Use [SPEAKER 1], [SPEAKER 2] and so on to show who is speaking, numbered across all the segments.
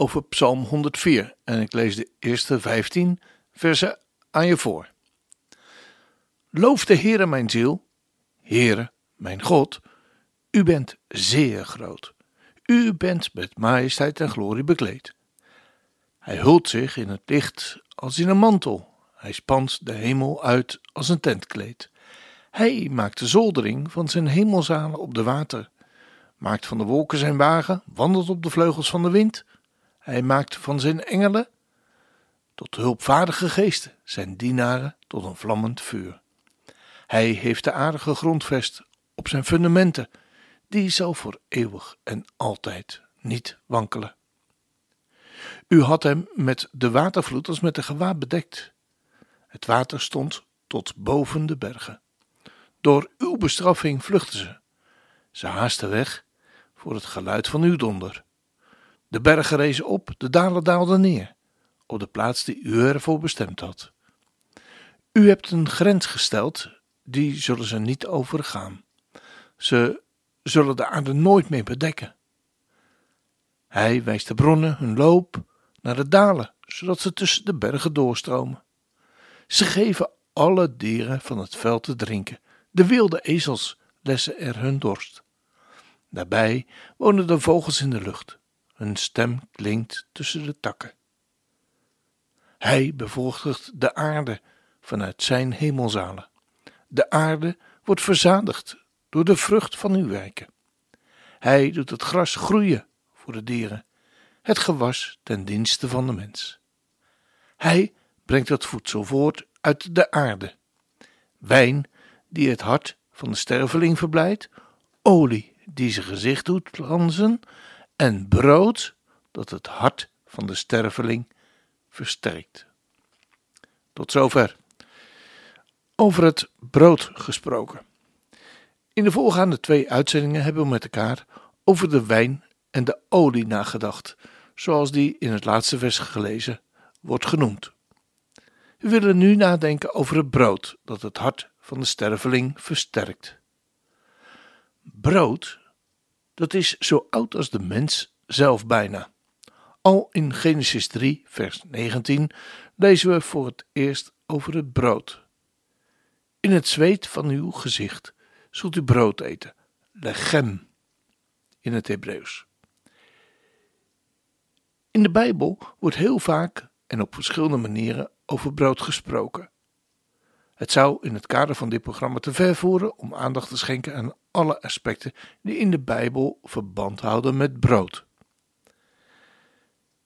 [SPEAKER 1] over Psalm 104 en ik lees de eerste 15 versen aan je voor. Loof de Heere mijn ziel, Heere mijn God, u bent zeer groot. U bent met majesteit en glorie bekleed. Hij hult zich in het licht als in een mantel. Hij spant de hemel uit als een tentkleed. Hij maakt de zoldering van zijn hemelzalen op de water, maakt van de wolken zijn wagen, wandelt op de vleugels van de wind. Hij maakt van zijn engelen tot hulpvaardige geesten, zijn dienaren tot een vlammend vuur. Hij heeft de aarde gegrondvest op zijn fundamenten, die zal voor eeuwig en altijd niet wankelen. U had hem met de watervloed als met een gewaad bedekt. Het water stond tot boven de bergen. Door uw bestraffing vluchtten ze. Ze haasten weg voor het geluid van uw donder. De bergen rezen op, de dalen daalden neer, op de plaats die u ervoor bestemd had. U hebt een grens gesteld, die zullen ze niet overgaan. Ze zullen de aarde nooit meer bedekken. Hij wijst de bronnen hun loop naar de dalen, zodat ze tussen de bergen doorstromen. Ze geven alle dieren van het veld te drinken. De wilde ezels lessen er hun dorst. Daarbij wonen de vogels in de lucht. Hun stem klinkt tussen de takken. Hij bevochtigt de aarde vanuit zijn hemelzalen. De aarde wordt verzadigd door de vrucht van uw werken. Hij doet het gras groeien voor de dieren, het gewas ten dienste van de mens. Hij brengt het voedsel voort uit de aarde. Wijn die het hart van de sterveling verblijdt, olie die zijn gezicht doet glanzen en brood dat het hart van de sterveling versterkt. Tot zover. Over het brood gesproken. In de voorgaande twee uitzendingen hebben we met elkaar over de wijn en de olie nagedacht, zoals die in het laatste vers gelezen wordt genoemd. We willen nu nadenken over het brood dat het hart van de sterveling versterkt. Brood, dat is zo oud als de mens zelf bijna. Al in Genesis 3, vers 19 lezen we voor het eerst over het brood. In het zweet van uw gezicht zult u brood eten, lechem in het Hebreeuws. In de Bijbel wordt heel vaak en op verschillende manieren over brood gesproken. Het zou in het kader van dit programma te ver voeren om aandacht te schenken aan alle aspecten die in de Bijbel verband houden met brood.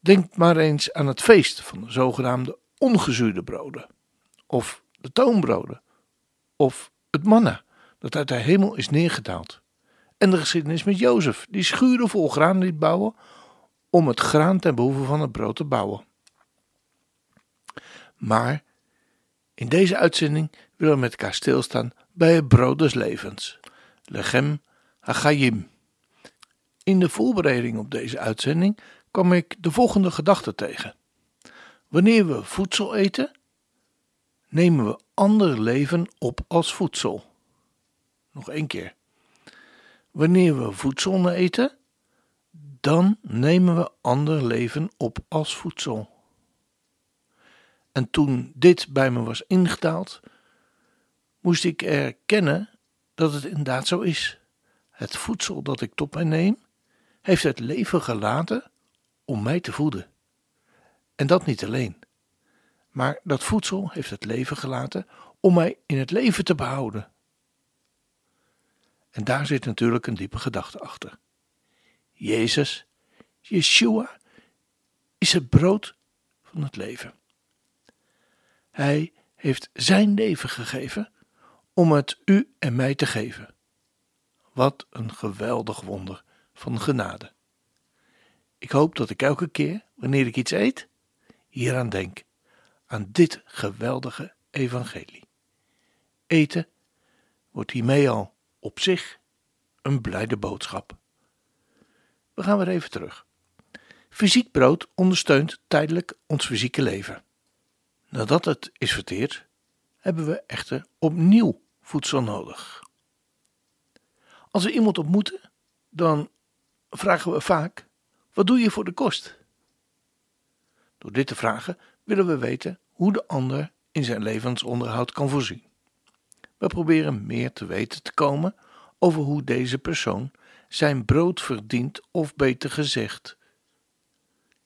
[SPEAKER 1] Denk maar eens aan het feest van de zogenaamde ongezuurde broden, of de toonbroden, of het manna dat uit de hemel is neergedaald, en de geschiedenis met Jozef, die schuren vol graan liet bouwen om het graan ten behoeve van het brood te bouwen. Maar in deze uitzending willen we met elkaar stilstaan bij het brood des levens, Lechem Hachayim. In de voorbereiding op deze uitzending kwam ik de volgende gedachte tegen. Wanneer we voedsel eten, nemen we ander leven op als voedsel. Nog één keer. Wanneer we voedsel eten, dan nemen we ander leven op als voedsel. En toen dit bij me was ingedaald, moest ik erkennen dat het inderdaad zo is. Het voedsel dat ik tot mij neem, heeft het leven gelaten om mij te voeden. En dat niet alleen. Maar dat voedsel heeft het leven gelaten om mij in het leven te behouden. En daar zit natuurlijk een diepe gedachte achter. Jezus, Yeshua, is het brood van het leven. Hij heeft zijn leven gegeven om het u en mij te geven. Wat een geweldig wonder van genade. Ik hoop dat ik elke keer, wanneer ik iets eet, hieraan denk, aan dit geweldige evangelie. Eten wordt hiermee al op zich een blijde boodschap. We gaan weer even terug. Fysiek brood ondersteunt tijdelijk ons fysieke leven. Nadat het is verteerd, hebben we echter opnieuw voedsel nodig. Als we iemand ontmoeten, dan vragen we vaak: wat doe je voor de kost? Door dit te vragen willen we weten hoe de ander in zijn levensonderhoud kan voorzien. We proberen meer te weten te komen over hoe deze persoon zijn brood verdient, of beter gezegd,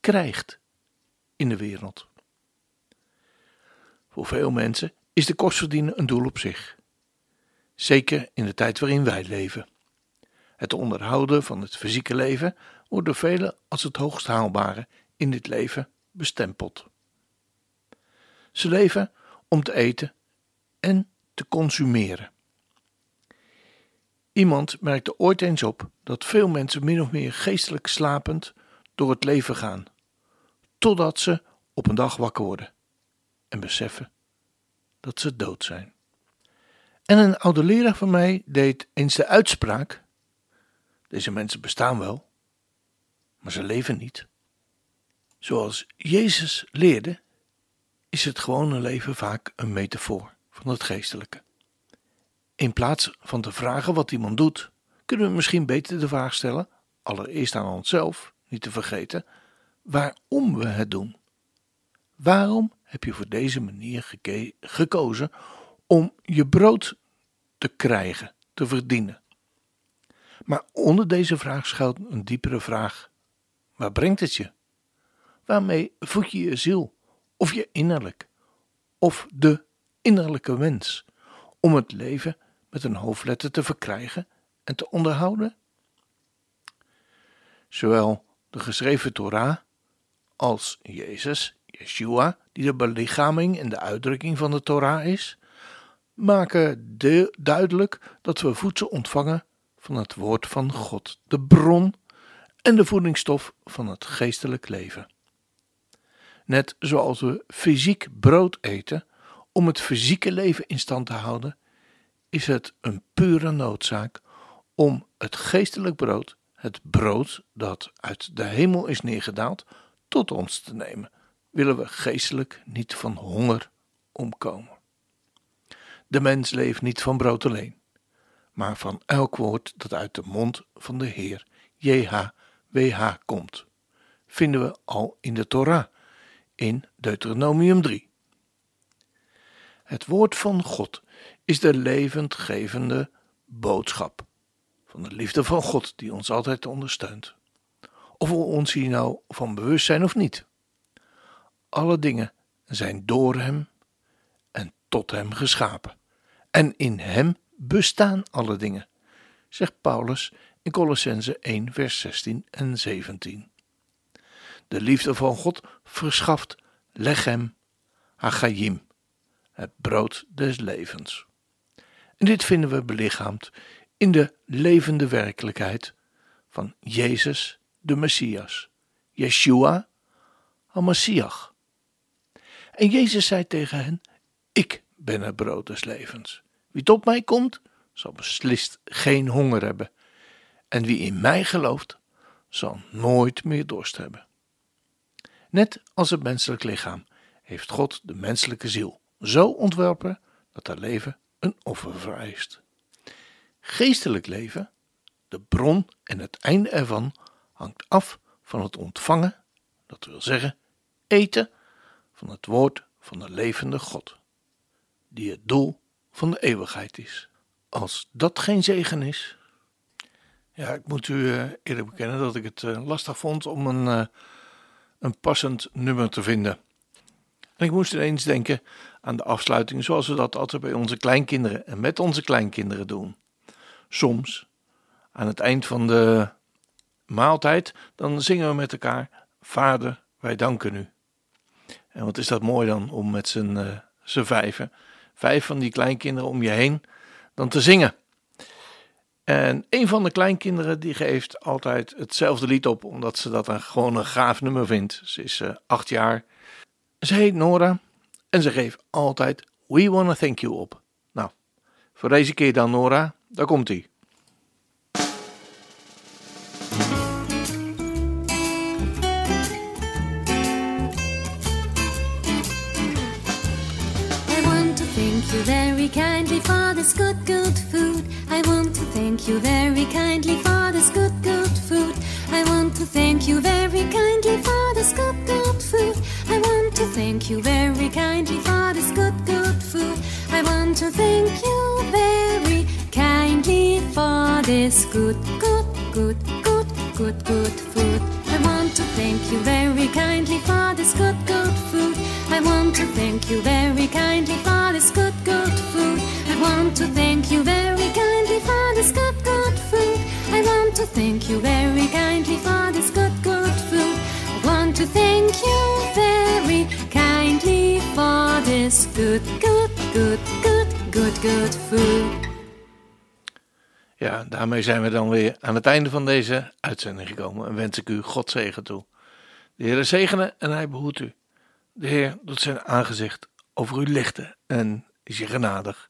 [SPEAKER 1] krijgt in de wereld. Voor veel mensen is de kost verdienen een doel op zich. Zeker in de tijd waarin wij leven. Het onderhouden van het fysieke leven wordt door velen als het hoogst haalbare in dit leven bestempeld. Ze leven om te eten en te consumeren. Iemand merkte ooit eens op dat veel mensen min of meer geestelijk slapend door het leven gaan, totdat ze op een dag wakker worden en beseffen dat ze dood zijn. En een oude leraar van mij deed eens de uitspraak: Deze mensen bestaan wel, maar ze leven niet. Zoals Jezus leerde, is het gewone leven vaak een metafoor van het geestelijke. In plaats van te vragen wat iemand doet, kunnen we misschien beter de vraag stellen, allereerst aan onszelf, niet te vergeten, waarom we het doen. Waarom heb je voor deze manier gekozen om je brood te krijgen, te verdienen? Maar onder deze vraag schuilt een diepere vraag: waar brengt het je? Waarmee voed je je ziel, of je innerlijk, of de innerlijke wens om het leven met een hoofdletter te verkrijgen en te onderhouden? Zowel de geschreven Torah als Jezus, Yeshua, die de belichaming en de uitdrukking van de Torah is, maken de, duidelijk dat we voedsel ontvangen van het woord van God, de bron en de voedingsstof van het geestelijk leven. Net zoals we fysiek brood eten om het fysieke leven in stand te houden, is het een pure noodzaak om het geestelijk brood, het brood dat uit de hemel is neergedaald, tot ons te nemen, willen we geestelijk niet van honger omkomen. De mens leeft niet van brood alleen, maar van elk woord dat uit de mond van de Heer, JHWH, komt. Vinden we al in de Torah, in Deuteronomium 3. Het woord van God is de levendgevende boodschap van de liefde van God die ons altijd ondersteunt. Of we ons hier nou van bewust zijn of niet. Alle dingen zijn door Hem en tot Hem geschapen. En in Hem bestaan alle dingen, zegt Paulus in Colossense 1, vers 16 en 17. De liefde van God verschaft lechem hagayim, het brood des levens. En dit vinden we belichaamd in de levende werkelijkheid van Jezus de Messias, Yeshua HaMashiach. En Jezus zei tegen hen, ik ben het brood des levens. Wie tot mij komt, zal beslist geen honger hebben. En wie in mij gelooft, zal nooit meer dorst hebben. Net als het menselijk lichaam heeft God de menselijke ziel zo ontworpen dat haar leven een offer vereist. Geestelijk leven, de bron en het einde ervan, hangt af van het ontvangen, dat wil zeggen eten, van het woord van de levende God, die het doel van de eeuwigheid is. Als dat geen zegen is. Ja, ik moet u eh, eerlijk bekennen dat ik het eh, lastig vond om een, eh, een passend nummer te vinden. En ik moest ineens denken aan de afsluiting zoals we dat altijd bij onze kleinkinderen en met onze kleinkinderen doen. Soms, aan het eind van de maaltijd, dan zingen we met elkaar: Vader, wij danken u. En wat is dat mooi dan om met z'n uh, vijven, vijf van die kleinkinderen om je heen, dan te zingen. En een van de kleinkinderen die geeft altijd hetzelfde lied op, omdat ze dat een, gewoon een gaaf nummer vindt. Ze is uh, acht jaar Ze heet Nora en ze geeft altijd We Wanna Thank You op. Nou, voor deze keer dan Nora, daar komt ie.
[SPEAKER 2] This good, good food. I want to thank you very kindly for this good, good food. I want to thank you very kindly for this good, good food. I want to thank you very kindly for this good, good food. I want to thank you very kindly for this good, good, good, good, good, good food. I want to thank you very kindly for this good, good food. I want to thank you very kindly for this good, good food. Want to thank you very kindly for this good, good food. I want to thank you very kindly for this good, good food. I want to thank you very kindly for this good, good, good, good, good, good food.
[SPEAKER 1] Ja, daarmee zijn we dan weer aan het einde van deze uitzending gekomen en wens ik u God zegen toe. De Heer zegene en hij behoedt u. De Heer doet zijn aangezicht over u lichten en is je genadig.